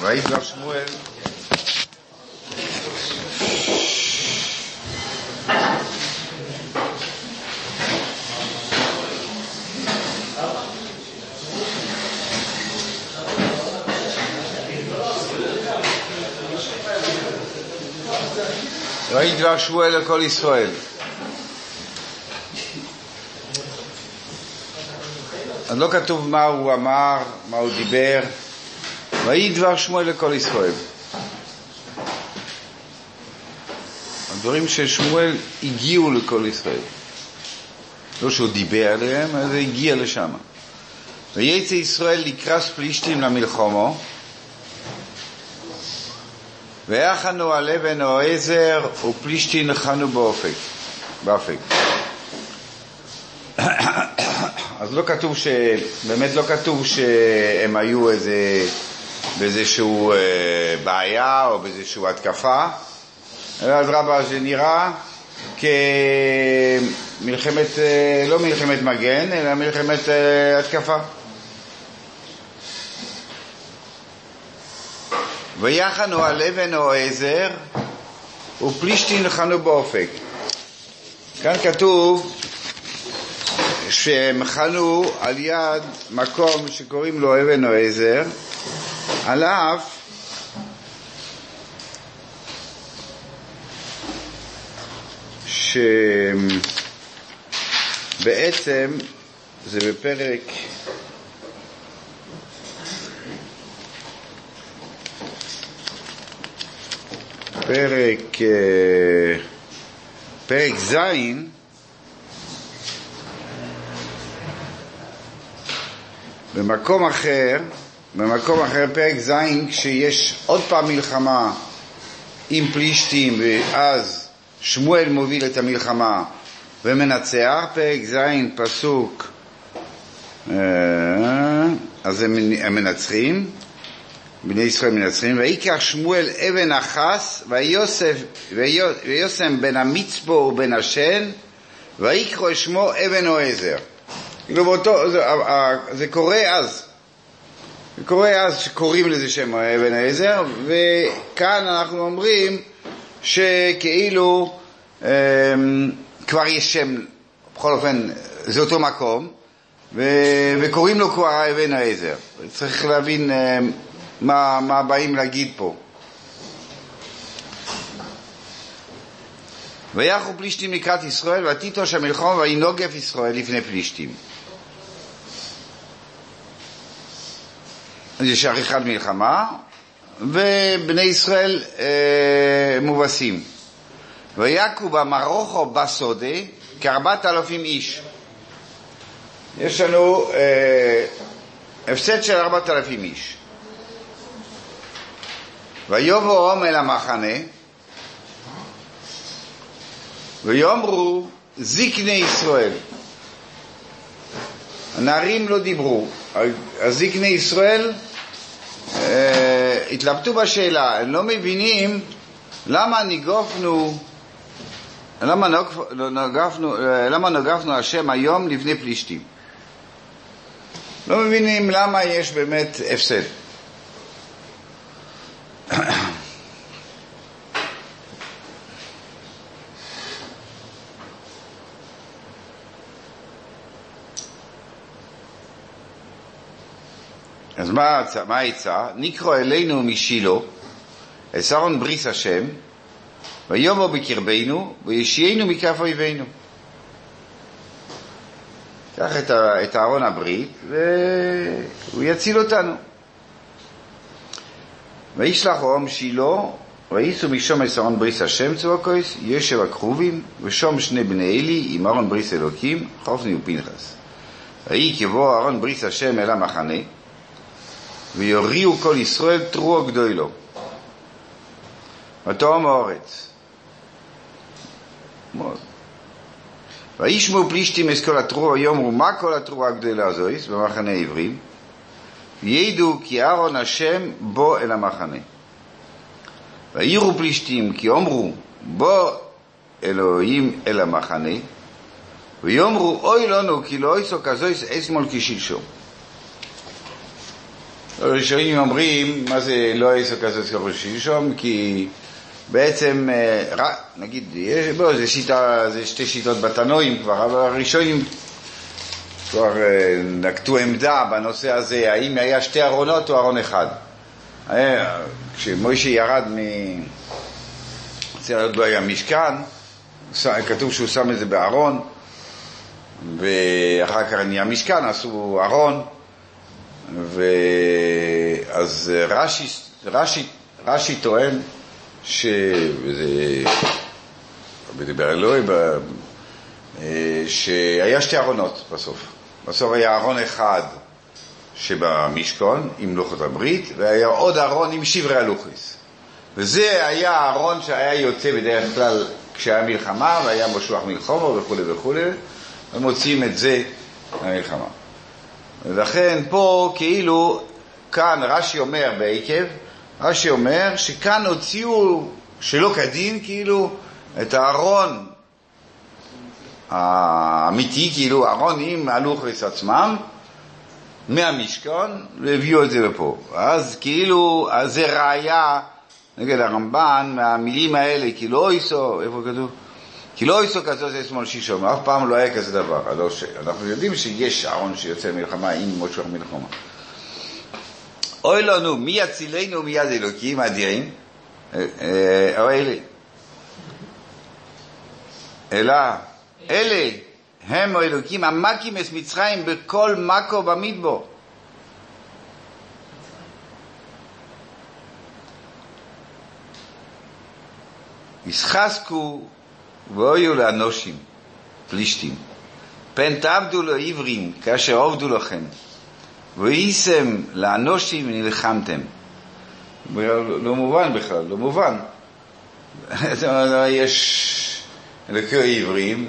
וידבר שמואל? וידבר שמואל לכל ישראל אז לא כתוב מה הוא אמר, מה הוא דיבר. ויהי דבר שמואל לכל ישראל. הדברים של שמואל הגיעו לכל ישראל. לא שהוא דיבר עליהם, אלא הגיע לשם. וייצא ישראל לקרס פלישתים למלחומו, ויחנו על אבן או עזר ופלישתים נחנו באופק. באפק. אז לא כתוב ש... באמת לא כתוב שהם היו איזה... באיזשהו אה, בעיה או באיזשהו התקפה, אז רבה זה נראה כמלחמת, אה, לא מלחמת מגן, אלא מלחמת אה, התקפה. ויחנו על אבן או עזר ופלישתין חנו באופק. כאן כתוב שהם חנו על יד מקום שקוראים לו אבן או עזר, על אף שבעצם זה בפרק פרק פרק ז' במקום אחר, במקום אחר, פרק ז', כשיש עוד פעם מלחמה עם פלישתים, ואז שמואל מוביל את המלחמה ומנצח, פרק ז', פסוק, אז הם, מנצחים, בני ישראל מנצחים, ויקח שמואל אבן אחס, ויוסף, ויוסם בן המצפו ובן השן, ויקרא שמו אבן או עזר. כאילו באותו, זה, זה קורה אז. זה קורה אז שקוראים לזה שם אבן העזר, וכאן אנחנו אומרים שכאילו אה, כבר יש שם, בכל אופן זה אותו מקום, ו, וקוראים לו כבר אבן העזר. צריך להבין אה, מה, מה באים להגיד פה. ויחו פלישתים לקראת ישראל, ותיטוש המלחום וינוגף ישראל לפני פלישתים. יש עריכת מלחמה, ובני ישראל אה, מובסים. ויכו במרוכו בסודה כארבעת אלפים איש. יש לנו אה, הפסד של ארבעת אלפים איש. ויבואום אל המחנה ויאמרו זקני ישראל. הנערים לא דיברו, הזקני ישראל אה, התלבטו בשאלה, הם לא מבינים למה ניגפנו, למה נגפנו, למה נגפנו השם היום לבני פלישתים. לא מבינים למה יש באמת הפסד. מה העצה? נקרא אלינו משילה, אסרון בריס השם, ויאמר בקרבנו, וישיינו מכף אויבינו. קח את אהרון הברית, והוא יציל אותנו. וישלח אום שילה, וייסו משום אסרון בריס השם צבקויס, יושב הכרובים, ושום שני בני אלי, עם אהרון בריס אלוקים, חופני ופנחס. ויהי כבוא אהרון בריס השם אל המחנה, ויוריעו כל ישראל תרוע גדולו. ותאום האורץ. וישמעו פלישתים את כל התרוע, יאמרו מה כל התרוע הגדולה הזויס במחנה העברים, וידעו כי אהרון השם בוא אל המחנה. ויראו פלישתים כי אמרו בוא אלוהים אל המחנה, ויאמרו אוי לנו כי לא אויסו כזויס אשמאל כשלשום. הראשונים אומרים, מה זה לא אויסו כזויס כשלשום? כי בעצם, אה, נגיד, בוא, זה, שיטה, זה שתי שיטות בתנועים כבר, אבל הראשונים כבר אה, נקטו עמדה בנושא הזה, האם היה שתי ארונות או ארון אחד. אה, כשמוישה ירד מ... עוד לא היה משכן, כתוב שהוא שם את זה בארון, ואחר כך נהיה משכן, עשו ארון, ואז רש"י, רש"י, רש"י טוען שזה, בדיבר אלוהי, אה, שהיה שתי ארונות בסוף. בסוף היה ארון אחד שבמשכון עם לוחות הברית, והיה עוד ארון עם שברי הלוכיס. וזה היה הארון שהיה יוצא בדרך כלל כשהיה מלחמה, והיה משלוח מלחמה וכו' וכו', ומוציאים את זה למלחמה. ולכן פה כאילו, כאן רש"י אומר בעקב, רש"י אומר שכאן הוציאו שלא כדין כאילו את הארון האמיתי, כאילו ארון עם הלוכס עצמם, מהמשכון, והביאו את זה לפה. אז כאילו, אז זה ראיה נגד הרמב"ן מהמילים האלה, כי לא איסו, איפה כתוב? כי לא איסו כזאת זה שמאל שישום, אף פעם לא היה כזה דבר. לא. אנחנו יודעים שיש ארון שיוצא מלחמה עם מושך מלחמה. אוי לנו, מי יצילנו מיד אלוקים אדירים? אה, אה, אלה. אלא, אלה הם האלוקים המכים את מצרים בכל מקו במדבור. ישחזקו ואויו לאנושים, פלישתים. פן תעבדו לו עברים כאשר עובדו לכם, ואיסם לאנושים ונלחמתם. לא מובן בכלל, לא מובן. יש אלוקי עברים,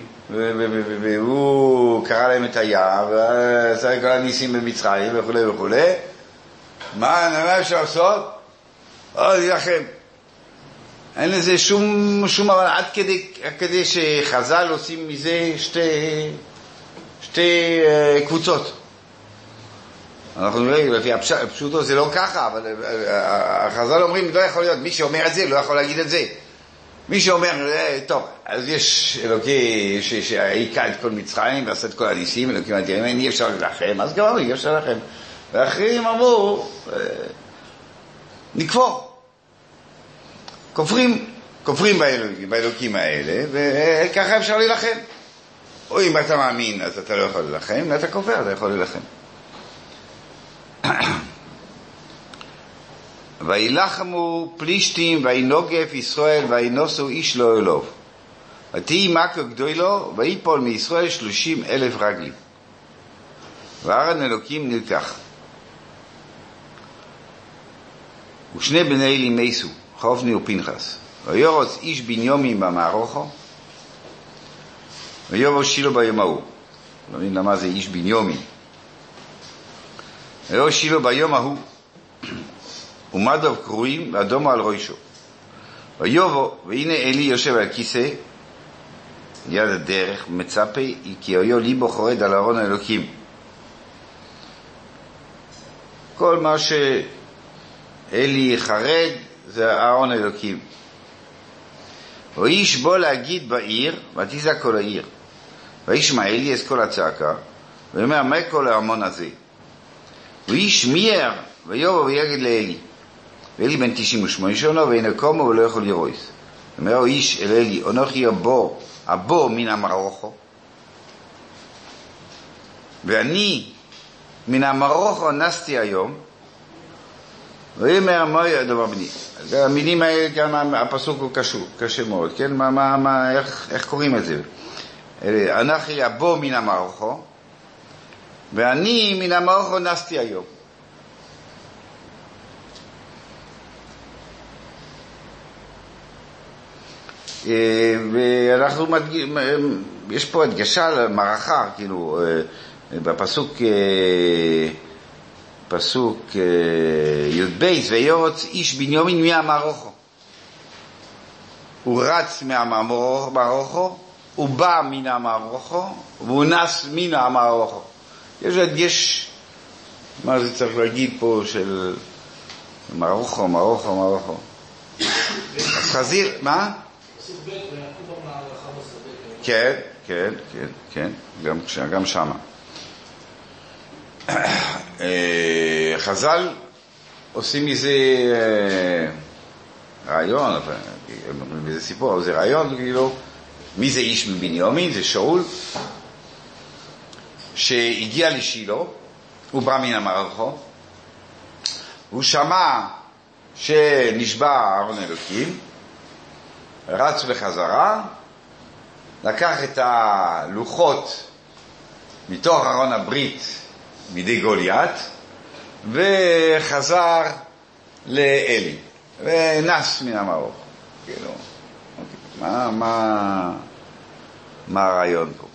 והוא קרא להם את היער, ועשה כל הניסים במצרים וכו' וכו'. מה אפשר לעשות? או להילחם. אין לזה שום, שום אבל עד כדי, כדי שחז"ל עושים מזה שתי, שתי uh, קבוצות. אנחנו נראה, לפי הפשוטו זה לא ככה, אבל uh, החז"ל אומרים, לא יכול להיות, מי שאומר את זה לא יכול להגיד את זה. מי שאומר, אה, טוב, אז יש אלוקי שהיכה את כל מצרים ועשה את כל הניסים, אלוקים אדירים, אי אפשר להילחם, אז גם אי אפשר להילחם. ואחרים אמרו, נקפור. כופרים, כופרים באלוקים, באלוקים האלה, וככה אפשר להילחם. או אם אתה מאמין אז אתה לא יכול להילחם, אם אתה כופר אתה יכול להילחם. וילחמו פלישתים וינוגף ישראל וינוסו איש לא אלוב. ותהי מכו גדולו ויפול מישראל שלושים אלף רגלים. וארן אלוקים נלקח. ושני בני אלי מסו. חובני ופנחס. ויורץ איש בניומין במערוכו, ויובו שילו ביום ההוא. לא מבין למה זה איש בניומין. ויובו שילו ביום ההוא, ומדוב קרועים ואדומו על ראשו. ויובו, והנה אלי יושב על כיסא, ליד הדרך, מצפה, כי היו ליבו חורד על ארון האלוקים. כל מה שאלי חרד, זה אהרון אלוקים. ואיש בוא להגיד בעיר, ותזעק כל העיר. וישמע אלי את כל הצעקה, ואומר, מה כל ההמון הזה? ואיש מיהר, ויובא ויגד לאלי. ואלי בן תשעים ושמונה שונו, ואין קומו ולא יכול לרויס. אומר איש אל אלי, אנוכי הבור, הבור מן המרוכו. ואני מן המרוכו נסתי היום, ויאמר מה הדבר בני. המילים האלה, גם הפסוק הוא קשור, קשה מאוד, כן? מה, מה, מה, איך, איך קוראים את זה? אנכי אבו מן המערכו, ואני מן המערכו נסתי היום. אה, ואנחנו מדגישים, יש פה הדגשה למערכה, כאילו, אה, בפסוק אה, פסוק אה, י"ב, ויורץ איש בנימין מהמרוכו. הוא רץ מהמרוכו הוא בא מן המערוכו, והוא נס מן המערוכו. יש, יש, מה זה צריך להגיד פה של מערוכו, מערוכו, מערוכו. חזיר, מה? כן, כן, כן, כן, גם, גם שמה. אה, חז"ל עושים מזה אה, רעיון, מזה סיפור, זה רעיון, כאילו, מי זה איש מבנימין? זה שאול, שהגיע לשילה, הוא בא מן המערכו, הוא שמע שנשבע ארון אלוקים, רץ בחזרה, לקח את הלוחות מתוך ארון הברית מידי גוליית, וחזר לאלי, ונס מן המרוך. כאילו. מה, מה, מה הרעיון פה?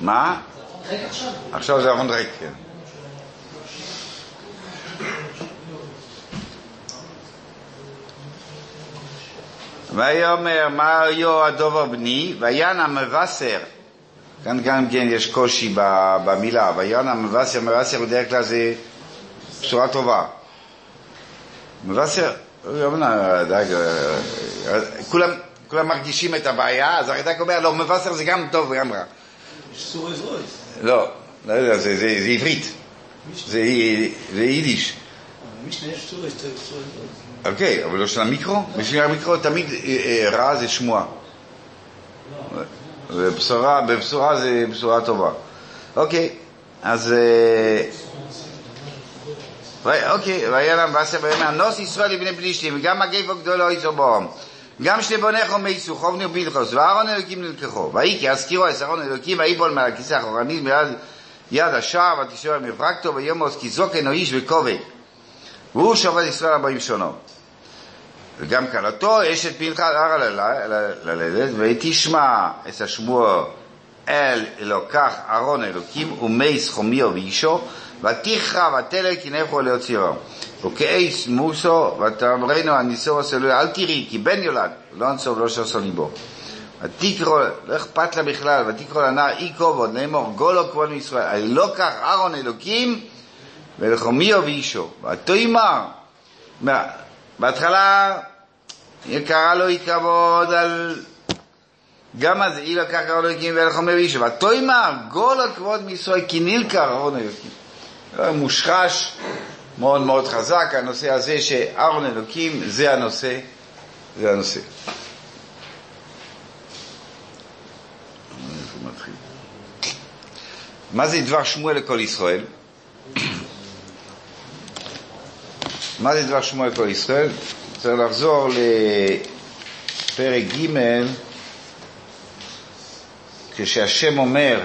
מה? עכשיו זה ארון ריק, כן. ויאמר מה היו הדובר בני, ויען המבשר, כאן גם כן יש קושי במילה, ויען המבשר, מבשר בדרך כלל זה בשורה טובה. מבשר, כולם, כולם מרגישים את הבעיה, אז הרד"ק אומר, לא, מבשר זה גם טוב וגם רע. לא, לא יודע, זה, זה, זה עברית, זה, זה יידיש. אוקיי, אבל לא של המיקרו? בשביל המיקרו תמיד אה, אה, רע זה שמועה. ובשורה, בבשורה זה בשורה טובה. אוקיי, אז... אה, אוקיי, והיה להם בעשר ויאמר, נוס ישראל לבני פלישתים, וגם מגפו גדולו יצאו בום. גם שני בונך ומייסו, חובני ובילחוס, ואהרון אלוקים נלקחו. ויהי כי הזכירו אהרון אלוקים, ויבול מעל הכיסא האחורנית מיד יד השער, ותשאר מפרקתו, ויומוס כי זוקן או איש וכובד. והוא שובת ישראל ארבעים שונות. וגם כלתו אשת פנחס ערה ללדת, ותשמע את השמוע אל אלוקך ארון אלוקים ומי סכומיו ואישו, ותכרע ותלך כי נפו להוציאו. וכעץ מוסו ותאמרנו הניסו הסלוי אל תראי כי בן יולד לא אנסוב לא שעשו ליבו. ותקרוא, לא אכפת לה בכלל, ותקרוא לנער אי כובוד לאמור גולו כבוד מישראל, אלוקך ארון אלוקים ולחומיו ואישו. ותאמר בהתחלה קרא לו התכבוד על... גם אז אי לקח ארון אלוקים ולחומר ואיש, ותאמר גול הכבוד מישראל כי נלקר ארון אלוקים. מושחש מאוד מאוד חזק הנושא הזה שארון אלוקים זה הנושא, זה הנושא. מה זה דבר שמואל לכל ישראל? מה זה דבר שמואל לכל ישראל? צריך לחזור לפרק ג' כשהשם אומר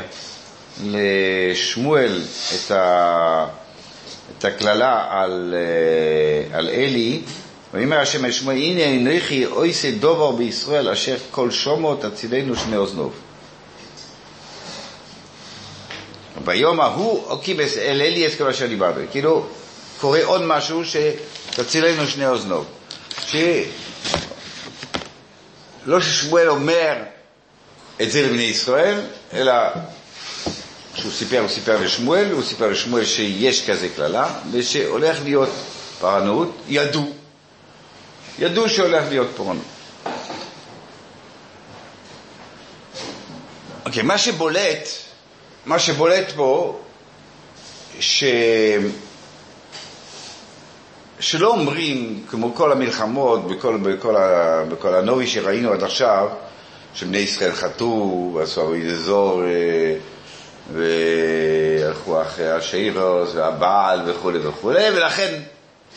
לשמואל את, ה, את הקללה על, על אלי, ויאמר השם אל שמואל, הנה הנריכי אויסי דובר בישראל אשר כל שומו תצילנו שני אוזנוב. ביום ההוא אוקיבס אל אלי אסכם אשר דיברתי. כאילו, קורה עוד משהו שתצילנו שני אוזנוב. שלא ששמואל אומר את זה לבני ישראל, אלא כשהוא סיפר, הוא סיפר לשמואל, הוא סיפר לשמואל שיש כזה קללה, ושהולך להיות פרענות, ידעו, ידעו שהולך להיות פרענות. אוקיי, okay, מה שבולט, מה שבולט פה, ש... שלא אומרים, כמו כל המלחמות, בכל, בכל, ה, בכל הנובי שראינו עד עכשיו, שבני ישראל חטאו, ועשו אזור, אה, והלכו אחרי השאירוס והבעל וכולי וכולי, ולכן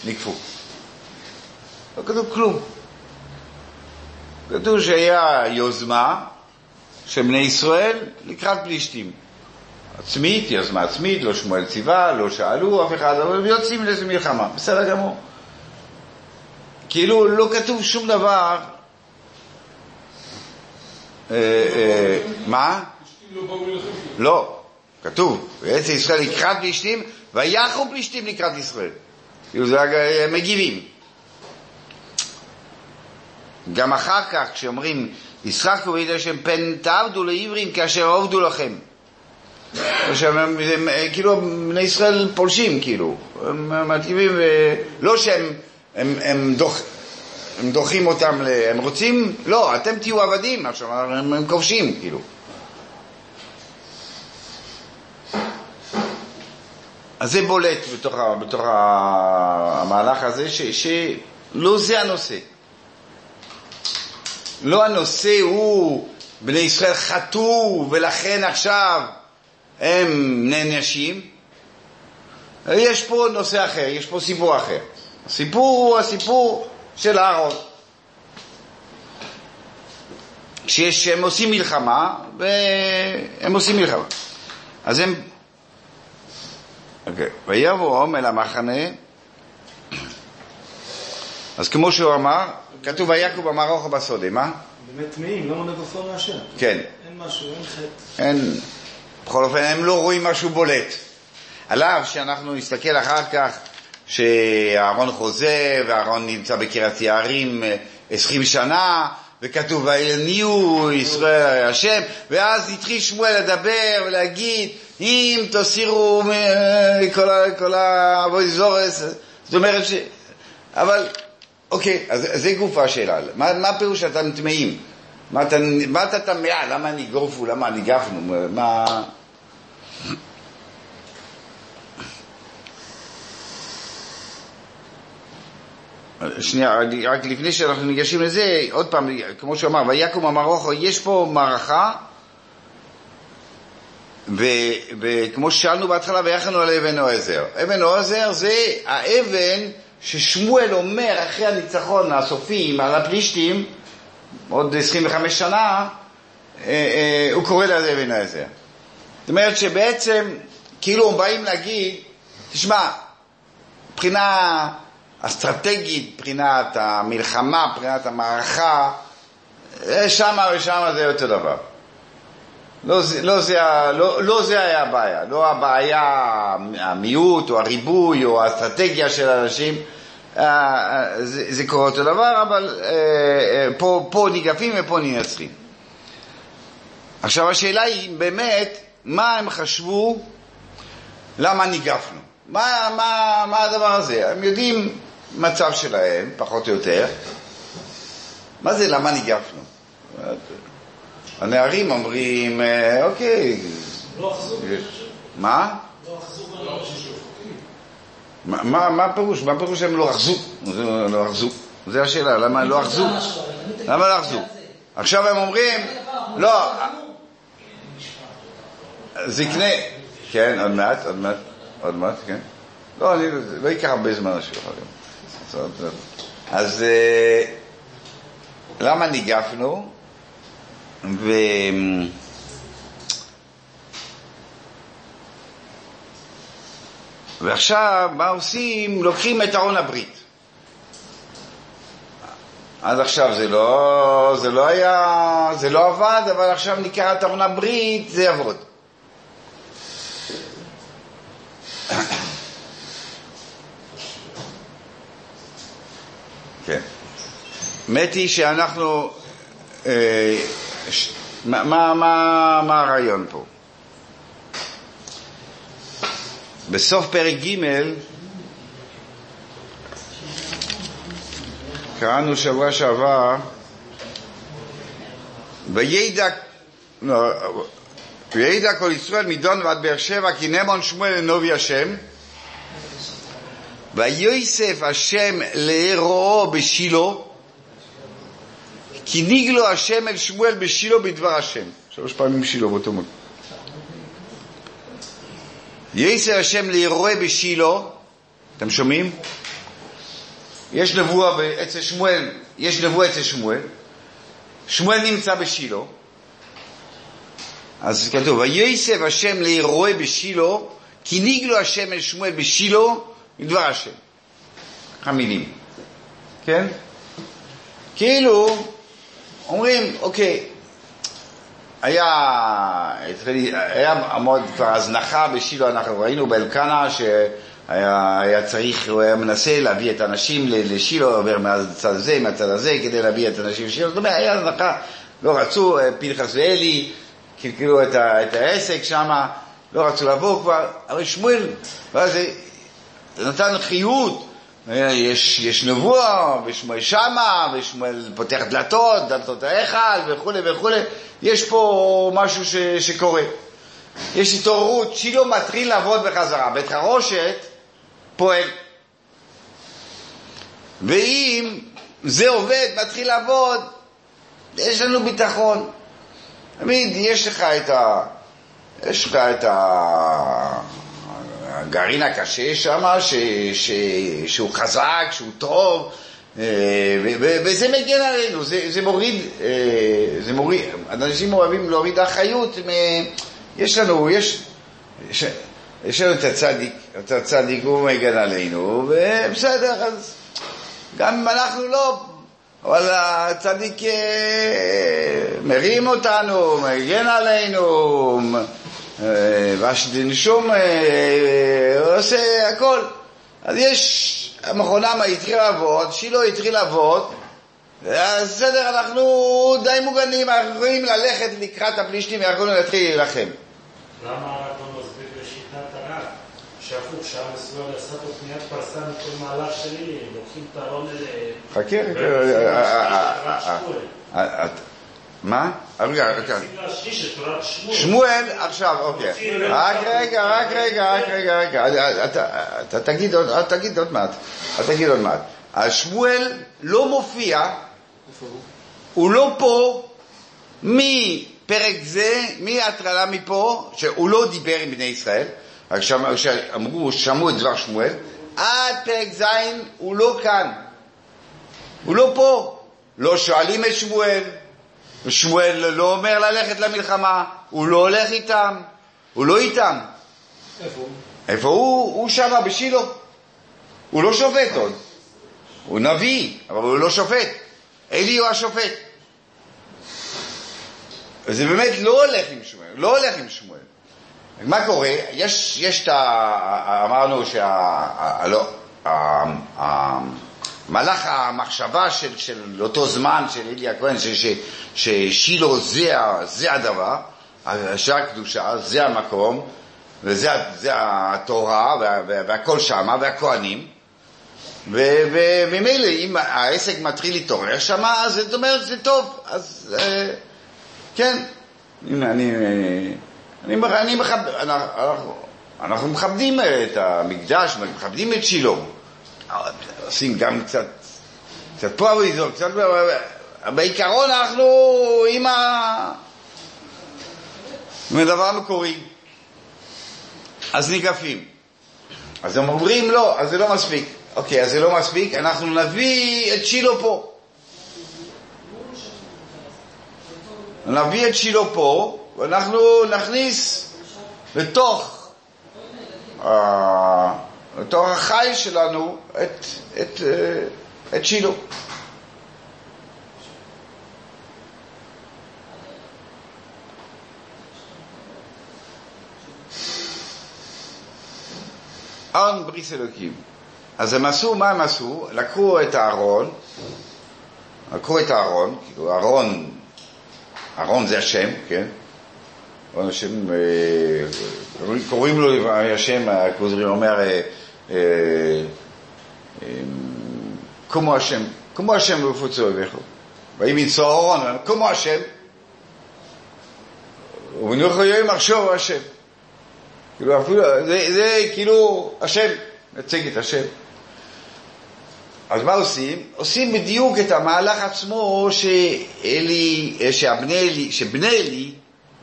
נקפו. לא כתוב כלום. כתוב שהיה יוזמה של בני ישראל לקראת פלישתים. עצמית, יוזמה עצמית, לא שמואל ציווה, לא שאלו אף אחד, אבל יוצאים לאיזה מלחמה, בסדר גמור. כאילו לא כתוב שום דבר. אה, אה, מה? לא, כתוב, ויצא ישראל לקראת פלישתים, ויחו פלישתים לקראת ישראל. כאילו זה מגיבים. גם אחר כך, כשאומרים, ישחקו בידי השם פן תעבדו לעברים כאשר עובדו לכם. הם, כאילו, בני ישראל פולשים, כאילו. הם מרכיבים, לא שהם הם, הם, דוח, הם דוחים אותם, הם רוצים, לא, אתם תהיו עבדים, עכשיו, הם, הם כובשים, כאילו. אז זה בולט בתוך, בתוך המהלך הזה, ש, שלא זה הנושא. לא הנושא הוא בני ישראל חטאו ולכן עכשיו הם נענשים. יש פה נושא אחר, יש פה סיפור אחר. הסיפור הוא הסיפור של אהרון. שיש, הם עושים מלחמה, והם עושים מלחמה. אז הם... אוקיי, ויבואום אל המחנה, אז כמו שהוא אמר, כתוב ויקו במרוך ובסודה, מה? באמת טמאים, לא מבשר מהשם. כן. אין משהו, אין חטא. אין, בכל אופן הם לא רואים משהו בולט. עליו שאנחנו נסתכל אחר כך שאהרון חוזר, ואהרון נמצא בקריית יערים אה, עשרים שנה, וכתוב ויניעו ישראל השם, ואז התחיל שמואל לדבר ולהגיד אם תסירו כל העבוד זורס, זאת אומרת ש... אבל, אוקיי, אז זה גופה השאלה, מה, מה הפירוש שאתם טמאים? מה אתה, מה אתה טמא? למה אני גורפו? למה אני גפנו? מה... שנייה, רק לפני שאנחנו ניגשים לזה, עוד פעם, כמו שהוא אמר, ויקום המרוכו, יש פה מערכה, וכמו ששאלנו בהתחלה, ויחנו על אבן עוזר. אבן עוזר זה האבן ששמואל אומר אחרי הניצחון הסופי על הפלישתים, עוד 25 שנה, אה, אה, הוא קורא לזה אבן עוזר. זאת אומרת שבעצם, כאילו הם באים להגיד, תשמע, מבחינה אסטרטגית, מבחינת המלחמה, מבחינת המערכה, שמה ושמה זה אותו דבר. לא, לא, זה, לא, לא זה היה הבעיה, לא הבעיה המיעוט או הריבוי או האסטרטגיה של האנשים, זה, זה קורה אותו דבר, אבל פה, פה ניגפים ופה ננצחים. עכשיו השאלה היא באמת, מה הם חשבו, למה ניגפנו? מה, מה, מה הדבר הזה? הם יודעים מצב שלהם, פחות או יותר. מה זה למה ניגפנו? הנערים אומרים, אה, אוקיי. לא אחזו. מה? לא אחזו מה, מה הפירוש? מה הפירוש שהם לא אחזו? לא אחזו. זה השאלה, למה לא אחזו? למה לא אחזו? עכשיו הם אומרים, לא, זקני, כן, עוד מעט, עוד מעט, עוד מעט, כן. לא, אני לא ייקח הרבה זמן השבוע גם. אז למה ניגפנו? ועכשיו, מה עושים? לוקחים את ארון הברית. עד עכשיו זה לא, זה לא היה, זה לא עבד, אבל עכשיו ניקח את ארון הברית, זה יעבוד. כן. האמת היא שאנחנו, אה, ש, מה, מה, מה, מה הרעיון פה? בסוף פרק ג' קראנו שבוע שעבר וידע, לא, וידע כל ישראל מדון ועד באר שבע כי נמון שמואל לנובי השם ויוסף השם לארועו בשילה כי נגלו השם אל שמואל בשילה בדבר השם. שלוש פעמים שילה באותו מקום יסר השם לאירוע בשילה, אתם שומעים? יש נבואה אצל שמואל, יש נבואה אצל שמואל, שמואל נמצא בשילה, אז כתוב, ויסב השם לאירוע בשילה, כי נגלו השם אל שמואל בשילה מדבר השם. המילים, כן? כאילו, אומרים, אוקיי, היה, היה מאוד כבר הזנחה בשילה, אנחנו ראינו באלקנה היה, היה צריך, הוא היה מנסה להביא את האנשים לשילה, עובר מהצד הזה, מהצד הזה, כדי להביא את האנשים לשילה. זאת אומרת, היה הנחה, לא רצו, אה, פנחס ואלי, קלקלו את, את העסק שם, לא רצו לבוא כבר, אבל שמואל, ואז זה נתן חיות. יש, יש נבואה, ושמואל שמה, ושמואל פותח דלתות, דלתות ההיכל וכולי וכולי. יש פה משהו ש, שקורה. יש התעוררות, שילה מתחיל לעבוד בחזרה. בית חרושת פועל. ואם זה עובד, מתחיל לעבוד, יש לנו ביטחון. תמיד יש לך את ה... יש לך את ה... הגרעין הקשה שם, ש... ש... שהוא חזק, שהוא טוב, אה, וזה מגן עלינו, זה, זה מוריד, אה, זה מוריד, אנשים אוהבים להוריד אחריות, יש לנו, יש, יש, יש לנו את הצדיק, את הצדיק הוא מגן עלינו, ובסדר, אז גם אם אנחנו לא, אבל הצדיק אה, מרים אותנו, מגן עלינו, והשום עושה הכל. אז יש, המכונה התחיל לעבוד, שילה התחיל לעבוד, אז בסדר, אנחנו די מוגנים, אנחנו יכולים ללכת לקראת הפלישתים, אנחנו יכולים להתחיל להילחם. למה אתה מסביר בשיטת הרב, שהפוך, ישראל עשה פה פניית פרסה מכל מהלך שלי, לוקחים את הארון חכה, מה? שמואל, עכשיו, אוקיי. רק רגע, רק רגע, רק רגע, רגע. אתה תגיד עוד מעט. אתה תגיד עוד מעט. שמואל לא מופיע, הוא לא פה מפרק זה, מההטרלה מפה, שהוא לא דיבר עם בני ישראל, רק שאמרו, שמעו את דבר שמואל, עד פרק ז' הוא לא כאן. הוא לא פה. לא שואלים את שמואל, ושמואל לא אומר ללכת למלחמה, הוא לא הולך איתם, הוא לא איתם. איפה הוא? איפה הוא? הוא שמה בשילה. הוא לא שופט עוד. הוא נביא, אבל הוא לא שופט. אלי הוא השופט. וזה באמת לא הולך עם שמואל, לא הולך עם שמואל. מה קורה? יש, יש את ה... אמרנו שה... לא, מהלך המחשבה של, של אותו זמן של אלי הכהן, ששילה זה, זה הדבר, השעה הקדושה, זה המקום, וזה התורה, וה, והכל שמה, והכהנים, וממילא אם העסק מתחיל להתעורר שמה, אז זאת אומרת זה טוב, אז אה, כן, הנה אני, אני, אני מכבד, אנחנו, אנחנו מכבדים את המקדש, מכבדים את שילה. עושים גם קצת, קצת פה אריזות, קצת... בעיקרון אנחנו עם, ה... עם הדבר המקורי. אז ניגפים. אז הם אומרים לא, אז זה לא מספיק. אוקיי, אז זה לא מספיק, אנחנו נביא את שילה פה. נביא את שילה פה, ואנחנו נכניס לתוך... Uh, לתוך החי שלנו את, את, אה, את שילה. ארון בריס אלוקים. אז הם עשו, מה הם עשו? לקחו את הארון, לקחו את הארון, כאילו ארון, ארון זה השם, כן? ארון השם, אה, קוראים לו השם, הכוזרי אומר, אה, כמו השם, כמו השם ופוצו אביכו. ויהי מצוא אהרון, כמו השם, ובנוחו יהיה מחשוב השם. כאילו אפילו, זה, זה כאילו השם, נציג את השם. אז מה עושים? עושים בדיוק את המהלך עצמו שאלי, שהבני אלי, שבני אלי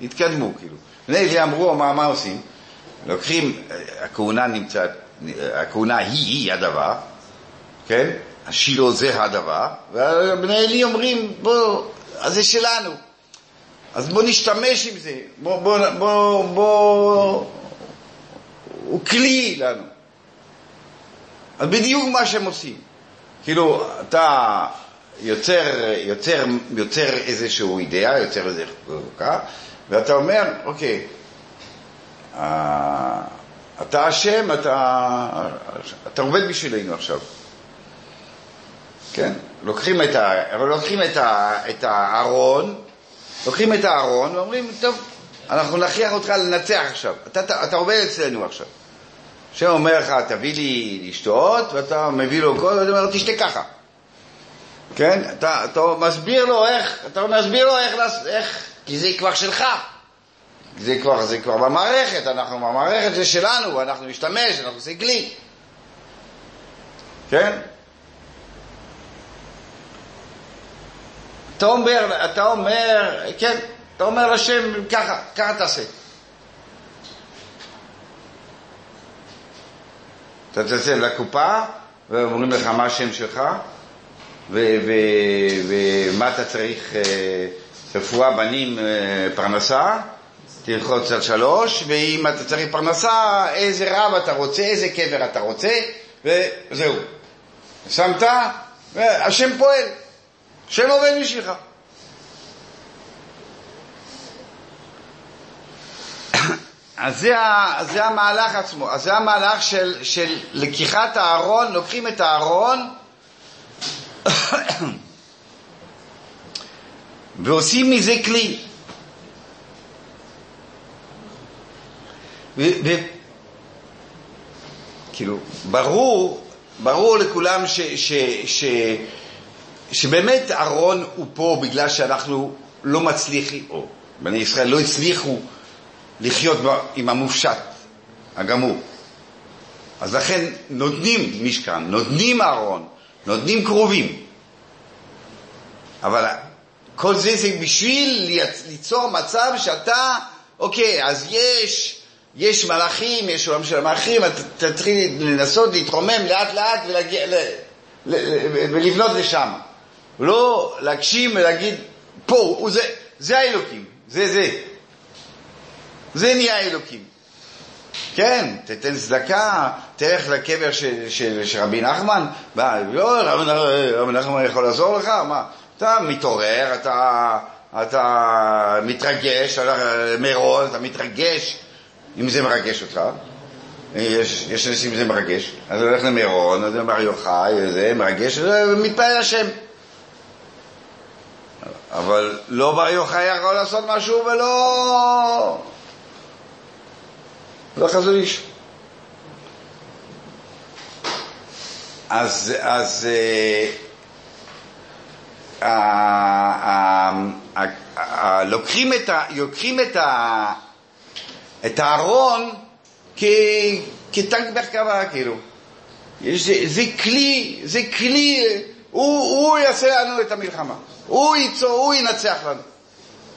התקדמו, כאילו. בני אלי אמרו, מה, מה עושים? לוקחים, הכהונה נמצאת הכהונה היא-היא הדבר, כן? השילה זה הדבר, ובני עלי אומרים, בוא, אז זה שלנו. אז בוא נשתמש עם זה, בוא, בוא, בוא, בוא, הוא כלי לנו. אז בדיוק מה שהם עושים. כאילו, אתה יוצר, יוצר, יוצר איזשהו אידאה, יוצר איזה חוקה, ואתה אומר, אוקיי, אתה אשם, אתה, אתה עובד בשבילנו עכשיו. כן? לוקחים את, ה, לוקחים את, ה, את הארון, לוקחים את הארון ואומרים, טוב, אנחנו נכריח אותך לנצח עכשיו. אתה, אתה, אתה עובד אצלנו עכשיו. השם אומר לך, תביא לי לשתות, ואתה מביא לו קול, ואתה אומר, תשתה ככה. כן? אתה, אתה מסביר לו איך, אתה מסביר לו איך, איך, כי זה כבר שלך. זה כבר, זה כבר במערכת, אנחנו במערכת זה שלנו, אנחנו נשתמש, אנחנו עושים כלי. כן? אתה אומר, אתה אומר, כן, אתה אומר לשם, ככה, ככה תעשה. אתה תצא לקופה, ואומרים לך מה השם שלך, ומה אתה צריך, אה, רפואה, בנים, אה, פרנסה, תלחוץ על שלוש, ואם אתה צריך פרנסה, איזה רב אתה רוצה, איזה קבר אתה רוצה, וזהו. שמת, והשם פועל, השם עובד בשבילך. אז זה, זה המהלך עצמו, אז זה המהלך של, של לקיחת הארון, לוקחים את הארון ועושים מזה כלי. ו, כאילו, ברור, ברור לכולם ש, ש, ש, שבאמת ארון הוא פה בגלל שאנחנו לא מצליחים, או בני ישראל לא הצליחו לחיות עם המופשט הגמור. אז לכן נותנים משכן, נותנים ארון, נותנים קרובים. אבל כל זה זה בשביל ליצור מצב שאתה, אוקיי, אז יש, יש מלאכים, יש עולם של המלאכים, אתה תתחיל לנסות להתרומם לאט לאט ולהגיע, ל, ל, ל, ולבנות לשם. לא להגשים ולהגיד, פה, זה, זה האלוקים, זה זה. זה נהיה אלוקים. כן, תתן צדקה, תלך לקבר של, של, של רבי נחמן, בא, לא, רבי נחמן יכול לעזור לך? מה? אתה מתעורר, אתה, אתה מתרגש, מירון, אתה מתרגש, אם זה מרגש אותך. יש, יש אנשים שזה מרגש, אז הולך למירון, אז בר יוחאי, זה מרגש, ומתפלל השם. אבל לא בר יוחאי יכול לעשות משהו ולא... לא חזון איש. אז, אז אה, אה, אה, לוקחים את, ה, לוקחים את, ה, את הארון כ, כטנק מרכבה, כאילו. זה, זה כלי, זה כלי, הוא, הוא יעשה לנו את המלחמה. הוא ייצור, הוא ינצח לנו.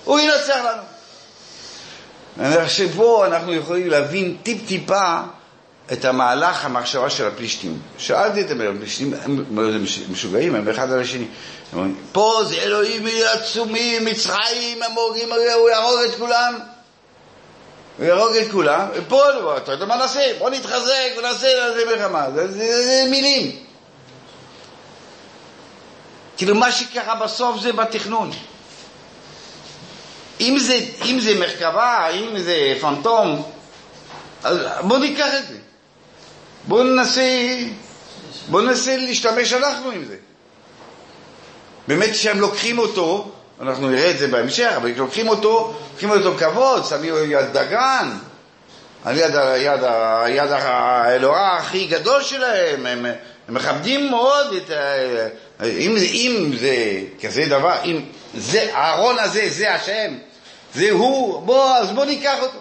הוא ינצח לנו. אני חושב פה אנחנו יכולים להבין טיפ-טיפה את המהלך המחשבה של הפלישתים. שאלתי את הפלישתים, הם משוגעים, הם אחד על השני. פה זה אלוהים עצומים, מצרים, הם הוא יהרוג את כולם. הוא יהרוג את כולם, ופה, אתה יודע מה נעשה? בוא נתחזק ונעשה מלחמה. זה, זה, זה, מילים. כאילו מה שקרה בסוף זה בתכנון. אם זה, אם זה מרכבה, אם זה פנטום, אז בואו ניקח את זה. בואו ננסה, בואו ננסה להשתמש אנחנו עם זה. באמת כשהם לוקחים אותו, אנחנו נראה את זה בהמשך, אבל לוקחים אותו, לוקחים אותו כבוד, שמים יד דגן, על יד, יד, יד האלוהה הכי גדול שלהם, הם, הם מכבדים מאוד את ה... אם, אם זה כזה דבר, אם זה, הארון הזה, זה השם, זה הוא, בוא, אז בוא ניקח אותו.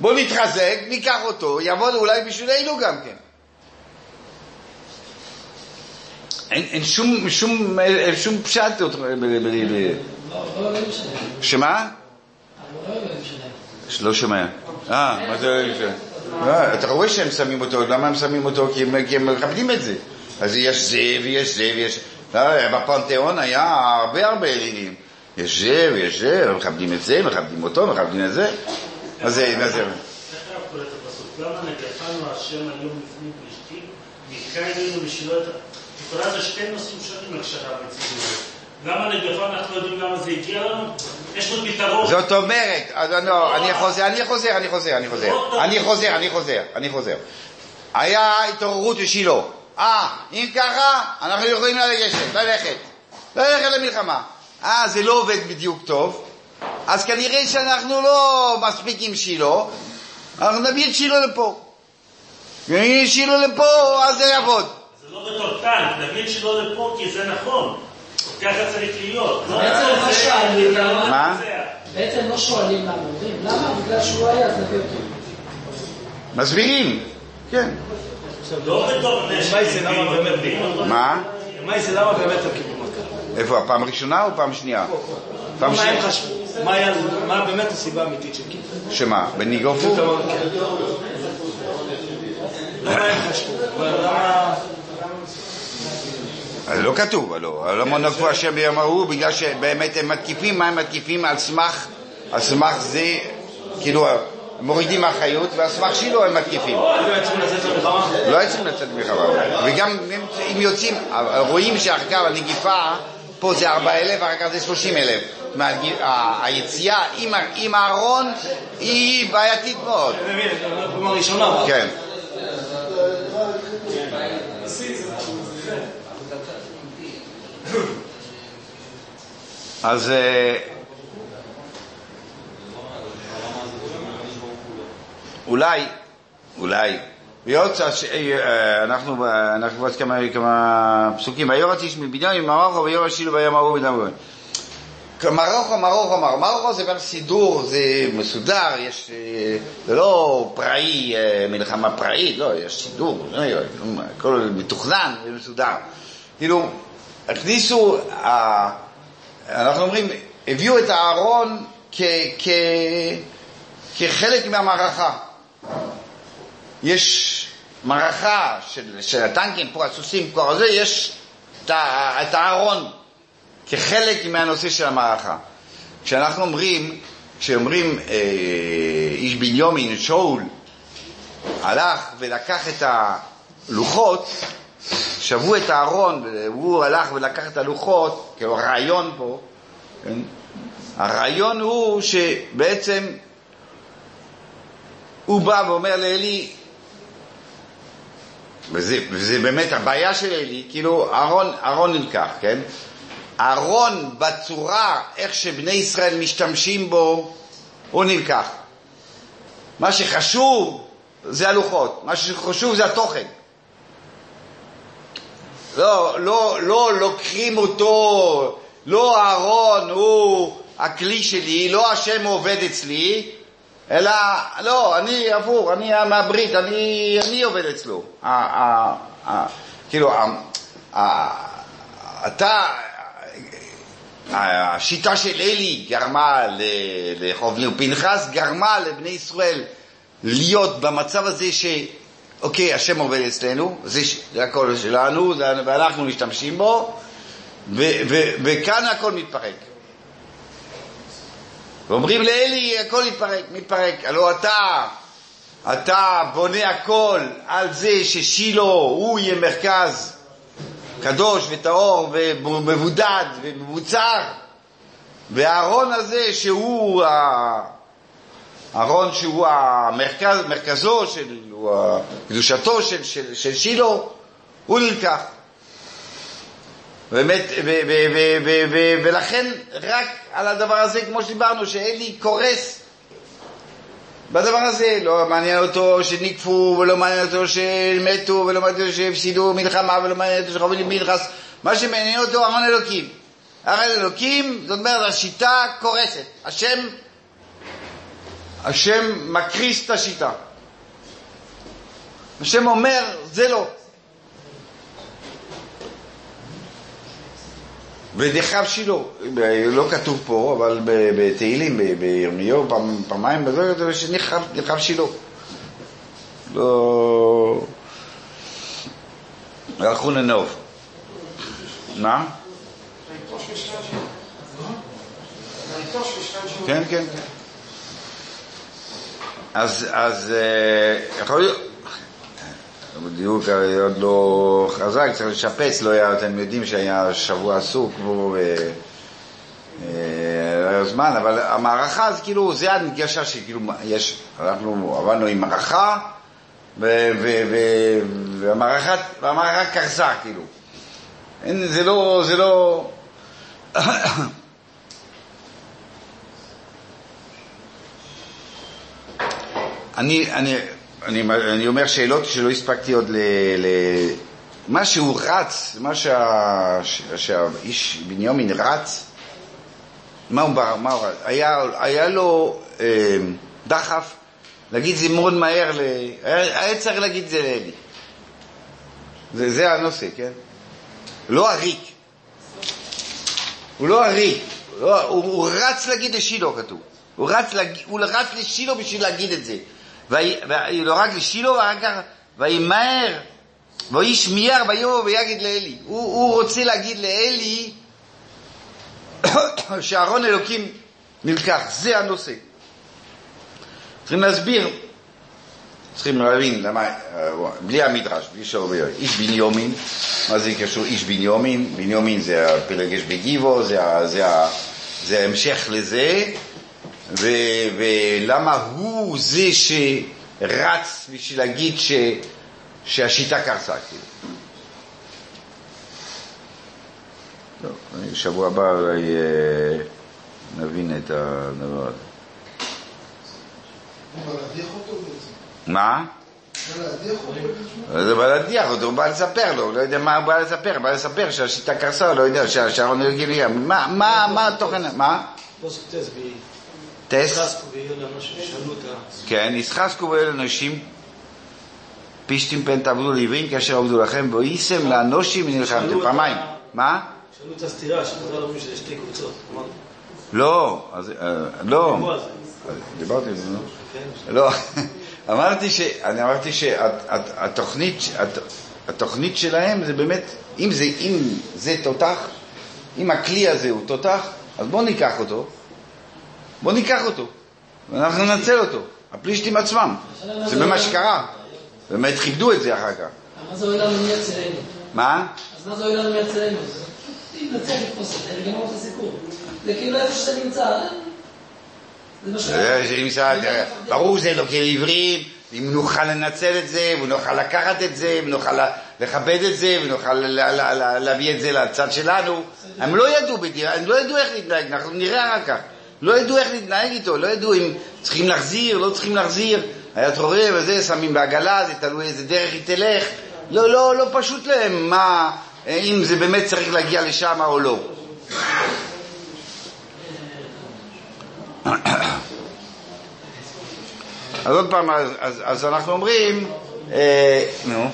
בוא נתחזק, ניקח אותו, יעבוד אולי בשבילנו גם כן. אין, אין שום, שום, אין שום פשט. שמה? לא שומע. אה, מה זה אלוהים שלהם? אתה רואה שהם שמים אותו, למה הם שמים אותו? כי הם מכבדים את זה. אז יש זה ויש זה ויש... בפנתיאון היה הרבה הרבה אלילים. יש זה ויש זה, מכבדים את זה, מכבדים אותו, מכבדים את זה. מה זה, מה זה? למה נגפנו השם היום לפני פלישתים, נתקע אלינו את ה... לכאורה זה שתי נושאים שונים את זה. למה נדבה אנחנו יודעים למה זה הגיע לנו? יש לנו פתרון. זאת אומרת, אז לא, אני חוזר, אני חוזר, אני חוזר, אני חוזר, אני חוזר, אני חוזר, אני חוזר. היה התעוררות בשילה. אה, אם ככה, אנחנו יכולים ללכת, ללכת, ללכת למלחמה. אה, זה לא עובד בדיוק טוב, אז כנראה שאנחנו לא מספיק עם שילה, אנחנו נביא את שילה לפה. ואם שילה לפה, אז זה יעבוד. לא בתור טנק, נבין שלא לפה כי זה נכון. ככה צריך להיות. לא בעצם מה שואלים, זה- למה? מה? בעצם לא שואלים למה, אומרים למה? בגלל שהוא היה, אז נביא אותו. מסבירים, כן. לא בתור נשק. מה? מאי זה למה באמת הם קיבלו מכה? איפה, הפעם הראשונה או פעם שנייה? פעם מה שנייה. מה מה באמת הסיבה האמיתית של קיבלו? שמה, בניגופו? למה הם חשבו? אז לא כתוב, הלא. לא מונפו השם ביום ההוא, בגלל שבאמת הם מתקיפים, מה הם מתקיפים? על סמך, על סמך זה, כאילו, מורידים אחריות, ועל סמך שילה הם מתקיפים. לא היו צריכים לצאת למלחמה? לא היו צריכים לצאת למלחמה. וגם אם- יוצאים, רואים שאחר כך הנגיפה, פה זה 4,000, ואחר כך זה 30,000. זאת אומרת, ה- היציאה עם הארון היא בעייתית מאוד. כן. אז אה, אולי, אולי, ש- אה, אנחנו בעוד כמה, כמה פסוקים, ויורץ איש מבנימין ממרוקו ויורץ שילו ביום ההוא בדם מרוקו, מרוקו, מרוקו, מרוקו זה כבר סידור, זה מסודר, יש, אה, זה לא פראי, אה, מלחמה פראית, לא, יש סידור, אה, הכל מתוכנן ומסודר. כאילו, הכניסו, אה, אנחנו אומרים, הביאו את הארון כחלק מהמערכה. יש מערכה של, של הטנקים, פה הסוסים, פה זה, יש את את הארון כחלק מהנושא של המערכה. כשאנחנו אומרים, כשאומרים אה, איש בנימין, שאול, הלך ולקח את הלוחות, שבו את הארון, והוא הלך ולקח את הלוחות, כאילו הרעיון פה, כן? הרעיון הוא שבעצם הוא בא ואומר לאלי, וזה, וזה באמת הבעיה של אלי, כאילו אהרון, אהרון נלקח, כן? אהרון בצורה, איך שבני ישראל משתמשים בו, הוא נלקח. מה שחשוב זה הלוחות, מה שחשוב זה התוכן. לא, לא, לא לוקחים אותו, לא אהרון הוא הכלי שלי, לא השם עובד אצלי, אלא, לא, אני הפוך, אני מהברית, אני, אני עובד אצלו. ה, ה, ה, כאילו, אתה, השיטה של אלי גרמה ל- לחובני ופנחס, גרמה לבני ישראל להיות במצב הזה ש... אוקיי, השם עובד אצלנו, זה, זה הכל שלנו, זה, ואנחנו משתמשים בו, ו, ו, וכאן הכל מתפרק. ואומרים לאלי, הכל מתפרק, מתפרק. הלוא אתה, אתה בונה הכל על זה ששילה הוא יהיה מרכז קדוש וטהור ומבודד ומבוצר, והארון הזה שהוא ה- אהרון שהוא המרכז, מרכזו של, הוא קדושתו של, של, של שילה, הוא נלקח. באמת, ו, ו, ו, ו, ו, ולכן רק על הדבר הזה, כמו שדיברנו, שאלי קורס בדבר הזה, לא מעניין אותו שניקפו, ולא מעניין אותו שמתו, ולא מעניין אותו שהפסידו מלחמה, ולא מעניין אותו שחוברים מלחס, מה שמעניין אותו ארון אלוקים. ארון אלוקים, זאת אומרת, השיטה קורסת. השם, השם מקריס את השיטה. השם אומר, זה לא. ודחב שילה, לא כתוב פה, אבל בתהילים, בירמיהו, פעמיים, בזה כתוב נחרב שילה. לא... הלכו לנוב. מה? כן, כן, כן. אז, אז אה, יכול להיות, בדיוק אה, עוד לא חזק, צריך לשפץ, לא היה, אתם יודעים שהיה שבוע עסוק בו, ו- אה, לא היה זמן, אבל המערכה זה כאילו, זה ההנגשה שכאילו, יש, אנחנו עבדנו עם מערכה, והמערכה קרסה, כאילו. אין, זה לא, זה לא... אני, אני, אני, אני אומר שאלות שלא הספקתי עוד ל... ל מה שהוא רץ, מה שה, שהאיש בנימין רץ, מה הוא, בר- מה הוא רץ? היה, היה לו אה, דחף להגיד זה מאוד מהר, ל... היה, היה צריך להגיד זה לאלי. זה, זה הנושא, כן? לא עריק. הוא לא עריק. לא, הוא, הוא רץ להגיד לשילה, כתוב. הוא רץ, להג... הוא רץ לשילה בשביל להגיד את זה. לא רק לשילה, ואחר כך, וימהר, ואיש מיהר ויאמר ויגיד לאלי. הוא, הוא רוצה להגיד לאלי שאהרון אלוקים נלקח. זה הנושא. צריכים להסביר, צריכים להבין למה, אה, בלי המדרש, בלי שאומר, איש בנימין, מה זה קשור איש בנימין? בנימין זה הפלגש בגיבו, זה, זה, זה ההמשך לזה, ו, ולמה הוא זה שרץ בשביל להגיד ש, שהשיטה קרסה, כאילו. טוב, שבוע הבא אולי אה, נבין את הדבר הזה. מה? זה בא להדיח אותו, הוא בא לספר לו, הוא לא יודע מה הוא בא לספר, בא לספר שהשיטה קרסה, הוא לא יודע, שהשעון הרגיל מה, מה, מה התוכן, מה? סוטס בי. טס? חסקו ויהיו לאנשים שאלו את ה... כן, ישחזקו ואלה אנשים, פישטים פן תעבדו לעברים כאשר עבדו לכם, ואיסם לאנושים ונלחמתם פעמיים. מה? שאלו את הסתירה, שחזר לנו שזה שתי קבוצות. לא, אז, אה, לא. אז דיברתי על זה. כן? לא, אמרתי ש... אני אמרתי שהתוכנית, התוכנית שלהם זה באמת, אם זה, אם זה תותח, אם הכלי הזה הוא תותח, אז בואו ניקח אותו, בואו ניקח אותו, ואנחנו ננצל אותו, הפלישתים עצמם. זה באמת שקרה, באמת כיבדו את זה אחר כך. מה זה הועיל לנו מי יצילנו? מה? אז מה זה הועיל לנו מי יצילנו? נצליח לתפוס את זה, לגמור את הסיפור. זה כאילו איפה שזה נמצא. אה? ברור זה לא כעברים, אם נוכל לנצל את זה, ונוכל לקחת את זה, ונוכל לכבד את זה, ונוכל להביא את זה לצד שלנו. הם לא ידעו בדיוק, הם לא ידעו איך להתנהג, אנחנו נראה אחר כך. לא ידעו איך להתנהג איתו, לא ידעו אם צריכים להחזיר, לא צריכים להחזיר. היה תורה וזה, שמים בעגלה, זה תלוי איזה דרך היא תלך. לא, לא, לא פשוט להם מה, אם זה באמת צריך להגיע לשם או לא. אז עוד פעם, אז, אז, אז אנחנו אומרים, אה, נו,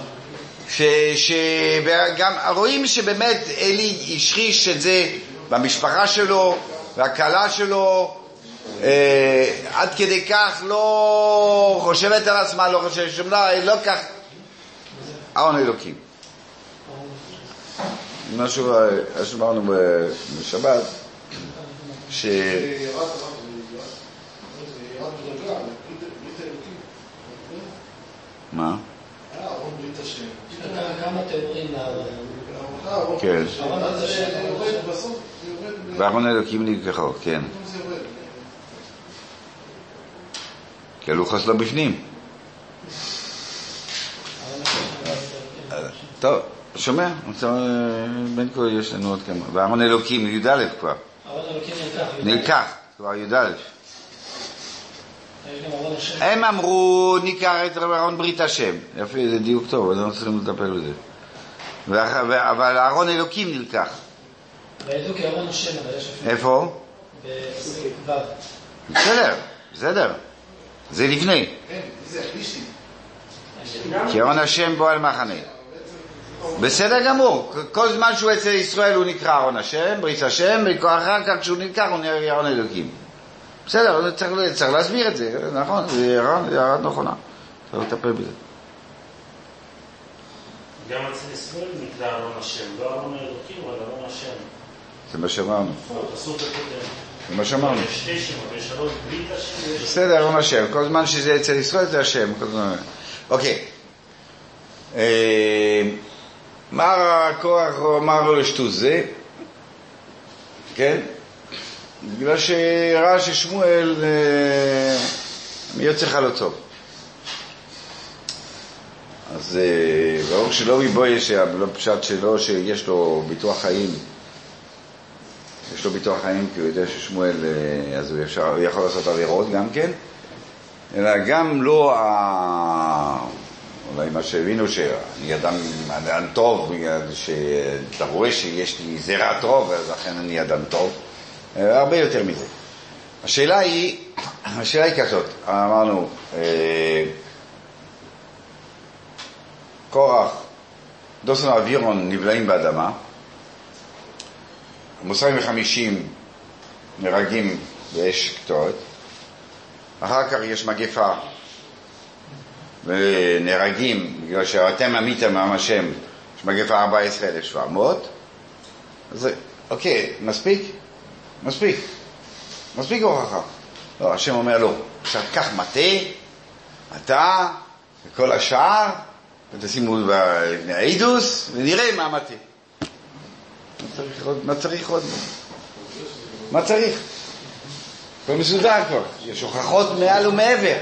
ש, שגם רואים שבאמת אלי השחיש את זה במשפחה שלו, והכלה שלו, אה, עד כדי כך לא חושבת על עצמה, לא חושבת שום דבר, לא כך, ההון אלוקים. משהו, אה, שאמרנו בשבת, ש... מה? אהרון כן. ואהרון אלוקים נלקחו, כן. כי הלוחס לא בפנים. טוב, שומע? אה, בין כה יש לנו עוד כמה. ואהרון אלוקים, י"א כבר. אהרון אלוקים נלקח. נלקח, כבר י"א. הם אמרו, ניקח את רב אהרון ברית השם. יפה, זה דיוק טוב, אז אנחנו צריכים לטפל בזה. אבל אהרון אלוקים נלקח. וידעו כי אהרון השם, אבל יש אפילו איפה? בסדר, בסדר. זה לפני. כן. כי אהרון השם בו על מחנה. בסדר גמור, כל זמן שהוא אצל ישראל הוא נקרא אהרון השם, ברית השם, ואחר כך כשהוא נלקח הוא נראה אהרון אלוקים. בסדר, צריך, צריך להסביר את זה, נכון, זה הערה נכונה, צריך לטפל בזה. גם אצל ישראל נקרא ארון השם, לא ארון האלוקים, אבל ארון השם. זה מה שאמרנו, הפסוק הקודם. זה מה שאמרנו. יש ארון השם. בסדר, כל זמן שזה אצל ישראל זה השם. אוקיי. אה, מה קורח אמר לו לשטות זה? כן? בגלל שראה ששמואל אה, יוצא לך לא טוב. אז אה, ברור שלא מבוי שהפשט שלו שיש לו ביטוח חיים. יש לו ביטוח חיים כי הוא יודע ששמואל, אה, אז הוא, אפשר, הוא יכול לעשות עבירות גם כן, אלא גם לא, ה... אולי מה שהבינו שאני אדם, אדם טוב, שאתה רואה שיש לי זרע טוב, אז לכן אני אדם טוב, אה, הרבה יותר מזה. השאלה היא, השאלה היא כזאת, אמרנו, אה, קורח, דוסון ואווירון נבלעים באדמה, מוסרים וחמישים נהרגים באש קטורת, אחר כך יש מגפה ונהרגים בגלל שאתם עמיתם מעם השם, יש מגפה 14,700, אז אוקיי, מספיק? מספיק. מספיק הוכחה. לא, השם אומר לו, עכשיו קח מטה, אתה וכל השאר, ותשימו לפני העידוס, ונראה מה המטה. מה צריך עוד? מה צריך? הכל מסודר כבר, יש הוכחות מעל ומעבר.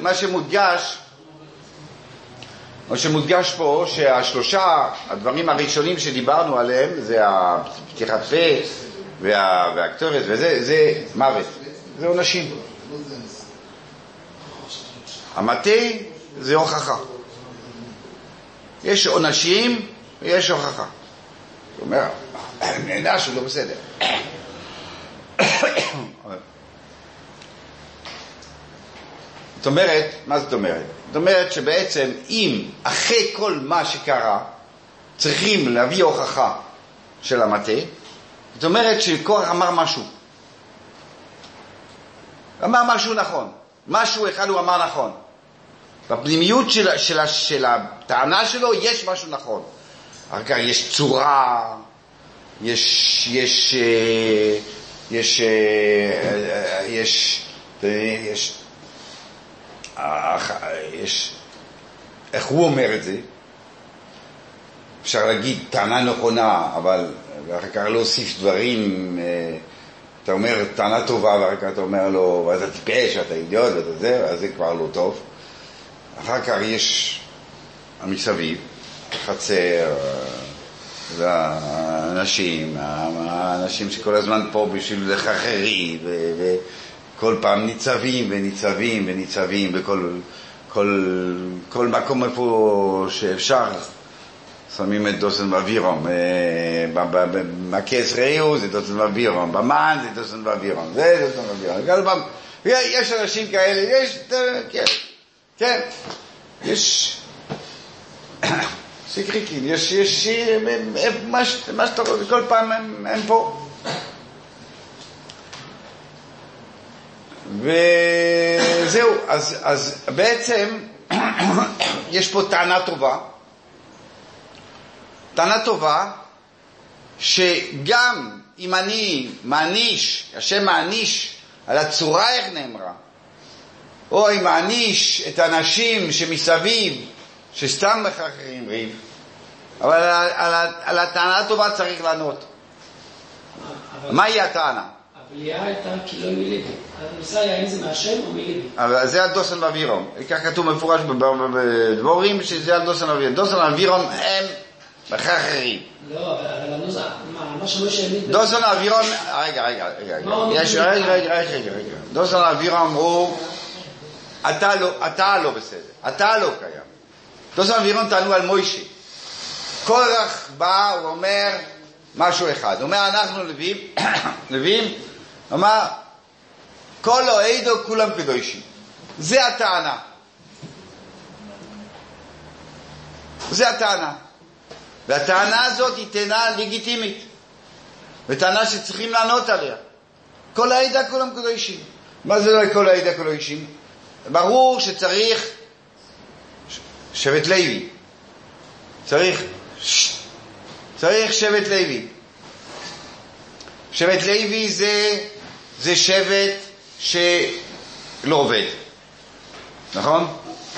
מה שמודגש, מה שמודגש פה, שהשלושה הדברים הראשונים שדיברנו עליהם, זה הפתיחת פה וה... והקטורת וזה, זה מוות, זה עונשים. המטה זה הוכחה. יש עונשים ויש הוכחה. הוא אומר, נענש הוא לא בסדר. זאת אומרת, מה זאת אומרת? זאת אומרת שבעצם אם אחרי כל מה שקרה צריכים להביא הוכחה של המטה, זאת אומרת שקורח אמר משהו. אמר משהו נכון. משהו אחד הוא אמר נכון. בפנימיות של, של, של הטענה שלו יש משהו נכון. אחר כך יש צורה, יש, יש, אה, יש, אה, יש, יש, יש, איך הוא אומר את זה? אפשר להגיד טענה נכונה, אבל אחר כך להוסיף דברים, אה, אתה אומר טענה טובה ואחר כך אתה אומר לו, אתה טיפש, אתה אידיוט, ואתה זה, אז זה כבר לא טוב. אחר כך יש המסביב, חצר, והאנשים, האנשים שכל הזמן פה בשביל לחכרי, וכל פעם ניצבים וניצבים וניצבים בכל כל, כל מקום איפה שאפשר. שמים את דוסן ואווירום, במכס ראו זה דוסן ואווירום, במן זה דוסן ואווירום, זה דוסן ואווירום. יש אנשים כאלה, יש, כן, כן, יש סיקריקים, יש, יש, מה שאתה רואה, כל פעם הם פה. וזהו, אז, אז בעצם יש פה טענה טובה. טענה טובה שגם אם אני מעניש, השם מעניש על הצורה איך נאמרה, או אם מעניש את האנשים שמסביב, שסתם מחרחרים ריב, אבל על, על, על הטענה הטובה צריך לענות. מהי הטענה? הבליעה הייתה כי לא מליבי. הנושא היה אם זה מהשם או מליבי. אבל זה הדוסן ואווירום. כך כתוב מפורש בדבורים שזה הדוסן ואווירום. דוסן ואווירום הם מחרחרים. לא, אבל הנוסח, מה שמשה העמיד... דוסן ואווירום, רגע, רגע, רגע. רגע, רגע, רגע. דוסן ואווירום הוא, אתה לא, אתה לא בסדר. אתה לא קיים. דוסן ואווירום טענו על מוישה. קורח בא, הוא אומר משהו אחד. הוא אומר, אנחנו לווים, לווים, אמר, כל אוהדו כולם קדושים. זה הטענה. זה הטענה. והטענה הזאת היא טענה לגיטימית. וטענה שצריכים לענות עליה. כל העדה כולם קדושים. מה זה לא כל העדה קדושים? ברור שצריך שבט לוי. צריך, צריך שבט לוי. שבט לוי זה, זה שבט שלא עובד, נכון?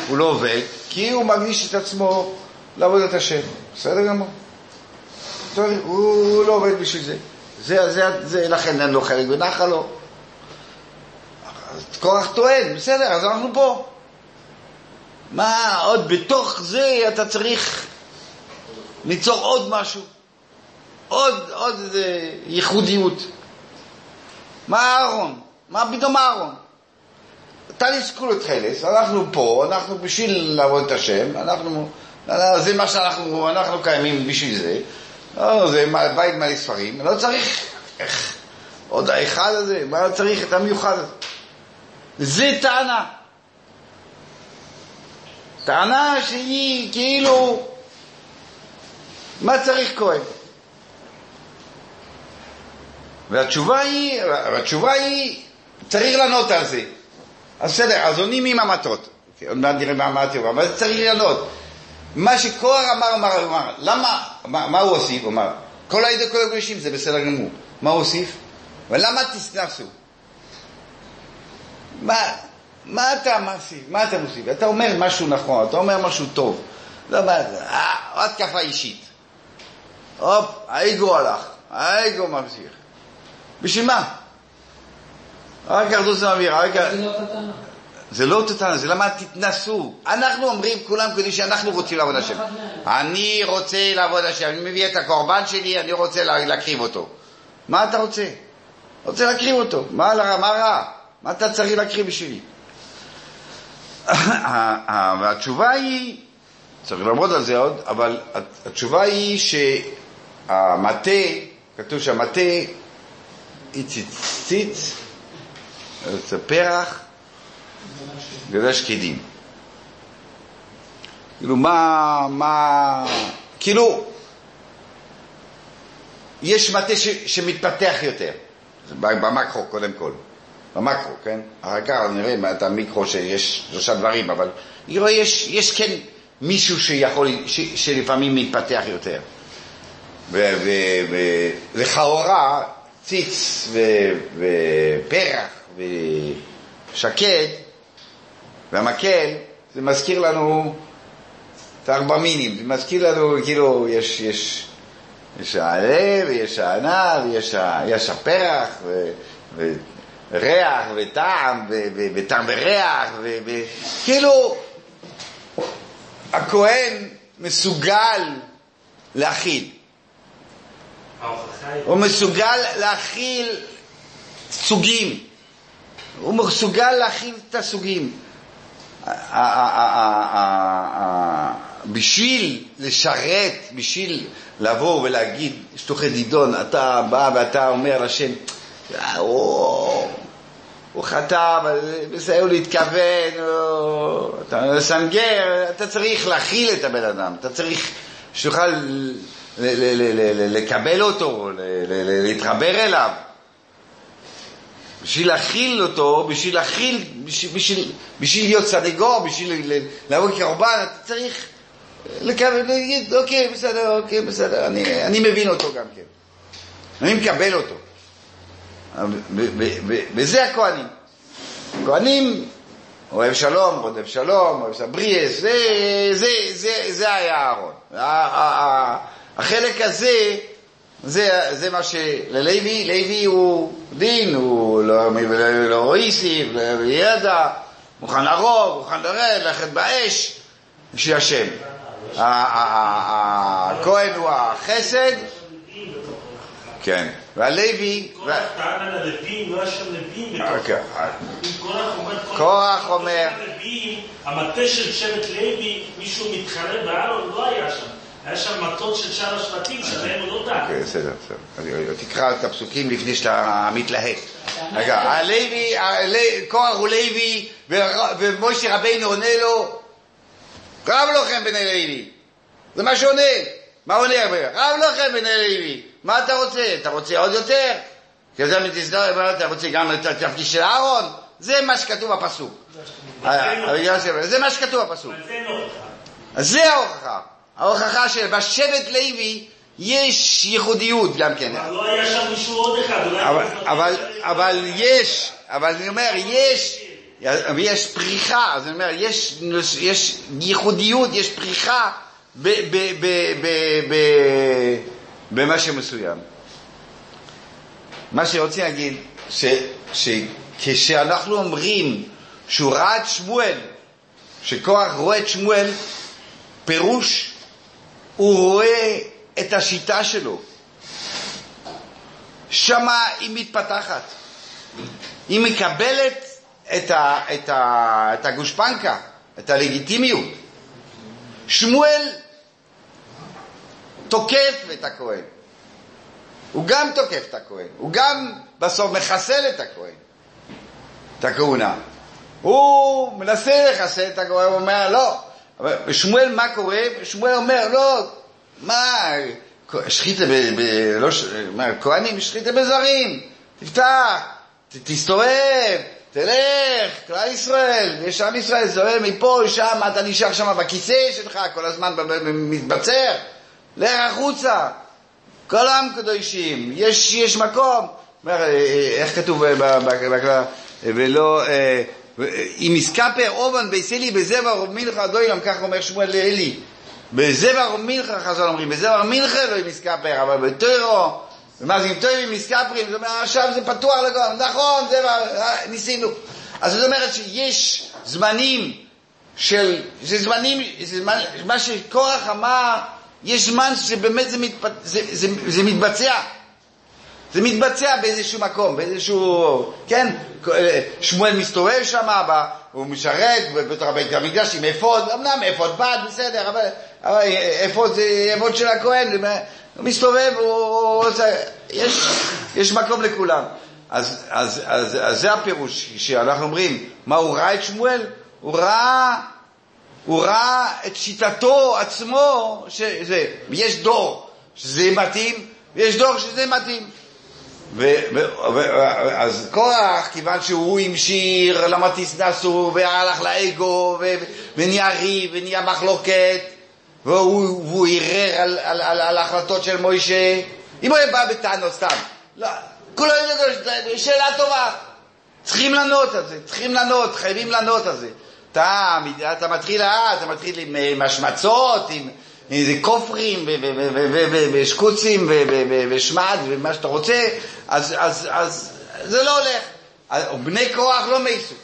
הוא לא עובד, כי הוא מקדיש את עצמו לעבודת השם. בסדר גמור. הוא לא עובד בשביל זה. זה, זה, זה לכן אין לו חלק בנחלו. אז קורח טוען, בסדר, אז אנחנו פה. מה עוד בתוך זה אתה צריך ליצור עוד משהו, עוד, עוד איזה ייחודיות. מה אהרון? מה פתאום אהרון? טליס קולת חלס, אנחנו פה, אנחנו בשביל לעבוד את השם, אנחנו, זה מה שאנחנו, אנחנו קיימים בשביל זה, לא, זה בית מלא ספרים, לא צריך, איך, עוד האחד הזה, מה צריך את המיוחד הזה? זה טענה. טענה שהיא כאילו, מה צריך כהן? והתשובה היא, והתשובה היא, צריך לענות על זה. אז בסדר, אז עונים עם המטות. אוקיי, עוד מעט נראה מה אמרתי, אבל צריך לענות. מה שקורח אמר, אמר, אמר, למה, מה, מה הוא הוסיף? הוא אמר, כל העדה כל הקדושים זה בסדר גמור. מה הוא הוסיף? ולמה תסנסו? מה, מה אתה מוסיף? מה אתה מוסיף? אתה אומר משהו נכון, אתה אומר משהו טוב. לא, מה, אה, התקפה אישית. הופ, האגו הלך, האגו ממשיך. בשביל מה? רק אחדות זה מבהיר, רק... זה לא טענה. זה לא למה תתנסו. אנחנו אומרים כולם כדי שאנחנו רוצים לעבוד השם. אני רוצה לעבוד השם, אני מביא את הקורבן שלי, אני רוצה לה- להקריב אותו. מה אתה רוצה? רוצה להקריב אותו. מה רע? מה אתה צריך להקריב בשבילי? והתשובה היא, צריך לעמוד על זה עוד, אבל התשובה היא שהמטה, כתוב שהמטה הציץ, זה פרח, גדל שקדים. כאילו, מה, מה, כאילו, יש מטה ש, שמתפתח יותר, במקרו קודם כל, במקרו, כן? אחר כך נראה את המיקרו שיש שלושה דברים, אבל רואה, יש, יש כן מישהו שיכול, ש, שלפעמים מתפתח יותר. ולכאורה ציץ ופרח ושקד והמקל, זה מזכיר לנו את הארבעמינים, זה מזכיר לנו, כאילו, יש, יש, יש העלה ויש הענה ויש יש הפרח ו- וריח וטעם ו- ו- וטעם וריח וכאילו הכהן מסוגל להכיל. הוא מסוגל להכיל סוגים. הוא מסוגל להכיל את הסוגים. בשביל לשרת, בשביל לבוא ולהגיד, שטוחי דידון, אתה בא ואתה אומר "אה, הוא, חטא, אבל בסדר, הוא להתכוון, אתה מסנגר, אתה צריך להכיל את הבן אדם, אתה צריך שתוכל ל- ל- ל- ל- ל- לקבל אותו, להתחבר אליו. בשביל להכיל אותו, בשביל להכיל, בשביל, להיות סנגור, בשביל ל- לבוא כקורבן, אתה צריך לקבל, להגיד, אוקיי, בסדר, אוקיי, בסדר, אני, אני מבין אותו גם כן. אני מקבל אותו. וזה הכהנים. כהנים, אוהב שלום, רודף שלום, אוהב סבריאס, זה, זה, זה, זה היה אהרון. החלק הזה, זה, זה מה שללוי, לוי הוא דין, הוא לא, לא, לא איסי, ידע, מוכן להרוג, מוכן לרד, ללכת באש, בשביל השם. הכהן הוא החסד, כן, והלוי, הלווים, לא אם קורח אומר, קורח המטה של שבט לוי, מישהו מתחרה באלון, לא היה שם. היה שם מטות של שאר השבטים, שבהם הוא לא דן. אוקיי, בסדר, בסדר. תקרא את הפסוקים לפני שאתה מתלהט. רגע, הלוי, קורח הוא לוי, ומשה רבינו עונה לו, רב לכם בני לוי. זה מה שעונה. מה עונה? רב לכם בני לוי. מה אתה רוצה? אתה רוצה עוד יותר? אתה רוצה גם את התפקיד של אהרון? זה מה שכתוב בפסוק. אה, זה מה שכתוב בפסוק. אין הוכחה. אז זה ההוכחה. ההוכחה שבשבט לוי יש ייחודיות גם כן. אבל לא היה שם מישהו עוד אחד, אולי... אבל, אבל, אבל יש, אבל אני אומר, יש, ויש פריחה, אז אני אומר, יש, יש ייחודיות, יש פריחה ב, ב, ב, ב, ב, במה שמסוים. מה שרוצים להגיד, ש, שכשאנחנו אומרים שהוא ראה את שמואל, שקורח רואה את שמואל, פירוש, הוא רואה את השיטה שלו. שמה היא מתפתחת. היא מקבלת את, ה, את, ה, את הגושפנקה, את הלגיטימיות. שמואל תוקף את הכהן. הוא גם תוקף את הכהן, הוא גם בסוף מחסל את הכהן, את הכהונה. הוא מנסה לחסל את הכהן, הוא אומר לא. אבל שמואל מה קורה? שמואל אומר לא, מה, שחיתה ב... ב לא, מה, כהנים שחיתה בזרים, תפתח, ת, תסתובב, תלך, כלל ישראל, יש עם ישראל, זוהר מפה, שם, אתה נשאר שם בכיסא שלך, כל הזמן מתבצר, לך החוצה, כל העם קדושים, יש, יש מקום. אה, אה, איך כתוב בכלל? ולא, אה, אם יסקפר אובן ביסלי בזבר מלכה דוילם, כך אומר שמואל לאלי. בזבר מלכה חז"ל אומרים, בזבר מלכה לא יסקפר, אבל בטרו, ומה זה אם טועים מסקפרים, זאת אומרת, עכשיו זה פתוח לגמרי, נכון, זה ניסינו. אז זאת אומרת שיש זמנים של, זה זמנים, זה זמן, מה שקורח אמר, יש זמן שבאמת זה, מתפ... זה, זה, זה מתבצע. זה מתבצע באיזשהו מקום, באיזשהו, כן, שמואל מסתובב שם, הוא משרת בתוך הבית המקדש עם אפוד, אמנם אפוד בד, בסדר, אבל, אבל אפוד זה אפוד של הכהן, הוא מסתובב, הוא עושה, יש, יש מקום לכולם. אז, אז, אז, אז זה הפירוש, שאנחנו אומרים, מה הוא ראה את שמואל? הוא ראה, הוא ראה את שיטתו עצמו, שזה, יש דור שזה מתאים, ויש דור שזה מתאים. אז קורח, כיוון שהוא המשיר למטיס נסו, והלך לאגו, ונהיה ריב, ונהיה מחלוקת, והוא, ערער על, על, על, על ההחלטות של מוישה. אם הוא היה בא בטענות סתם, לא, כולו שאלה טובה. צריכים לענות על זה, צריכים לענות, חייבים לענות על זה. אתה, אתה מתחיל, אה, אתה מתחיל עם השמצות, עם כופרים ושקוצים ושמד ומה שאתה רוצה, אז, אז, אז זה לא הולך. בני כוח לא מייסו.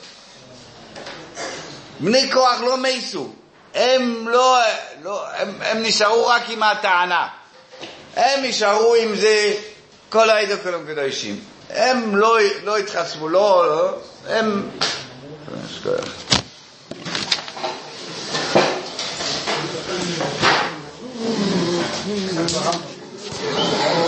בני כוח לא מייסו. הם לא, לא הם, הם נשארו רק עם הטענה. הם נשארו עם זה כל העדה כולם קדושים. הם לא, לא התחסמו, לא, לא, הם... Thank you. 嗯，怎么？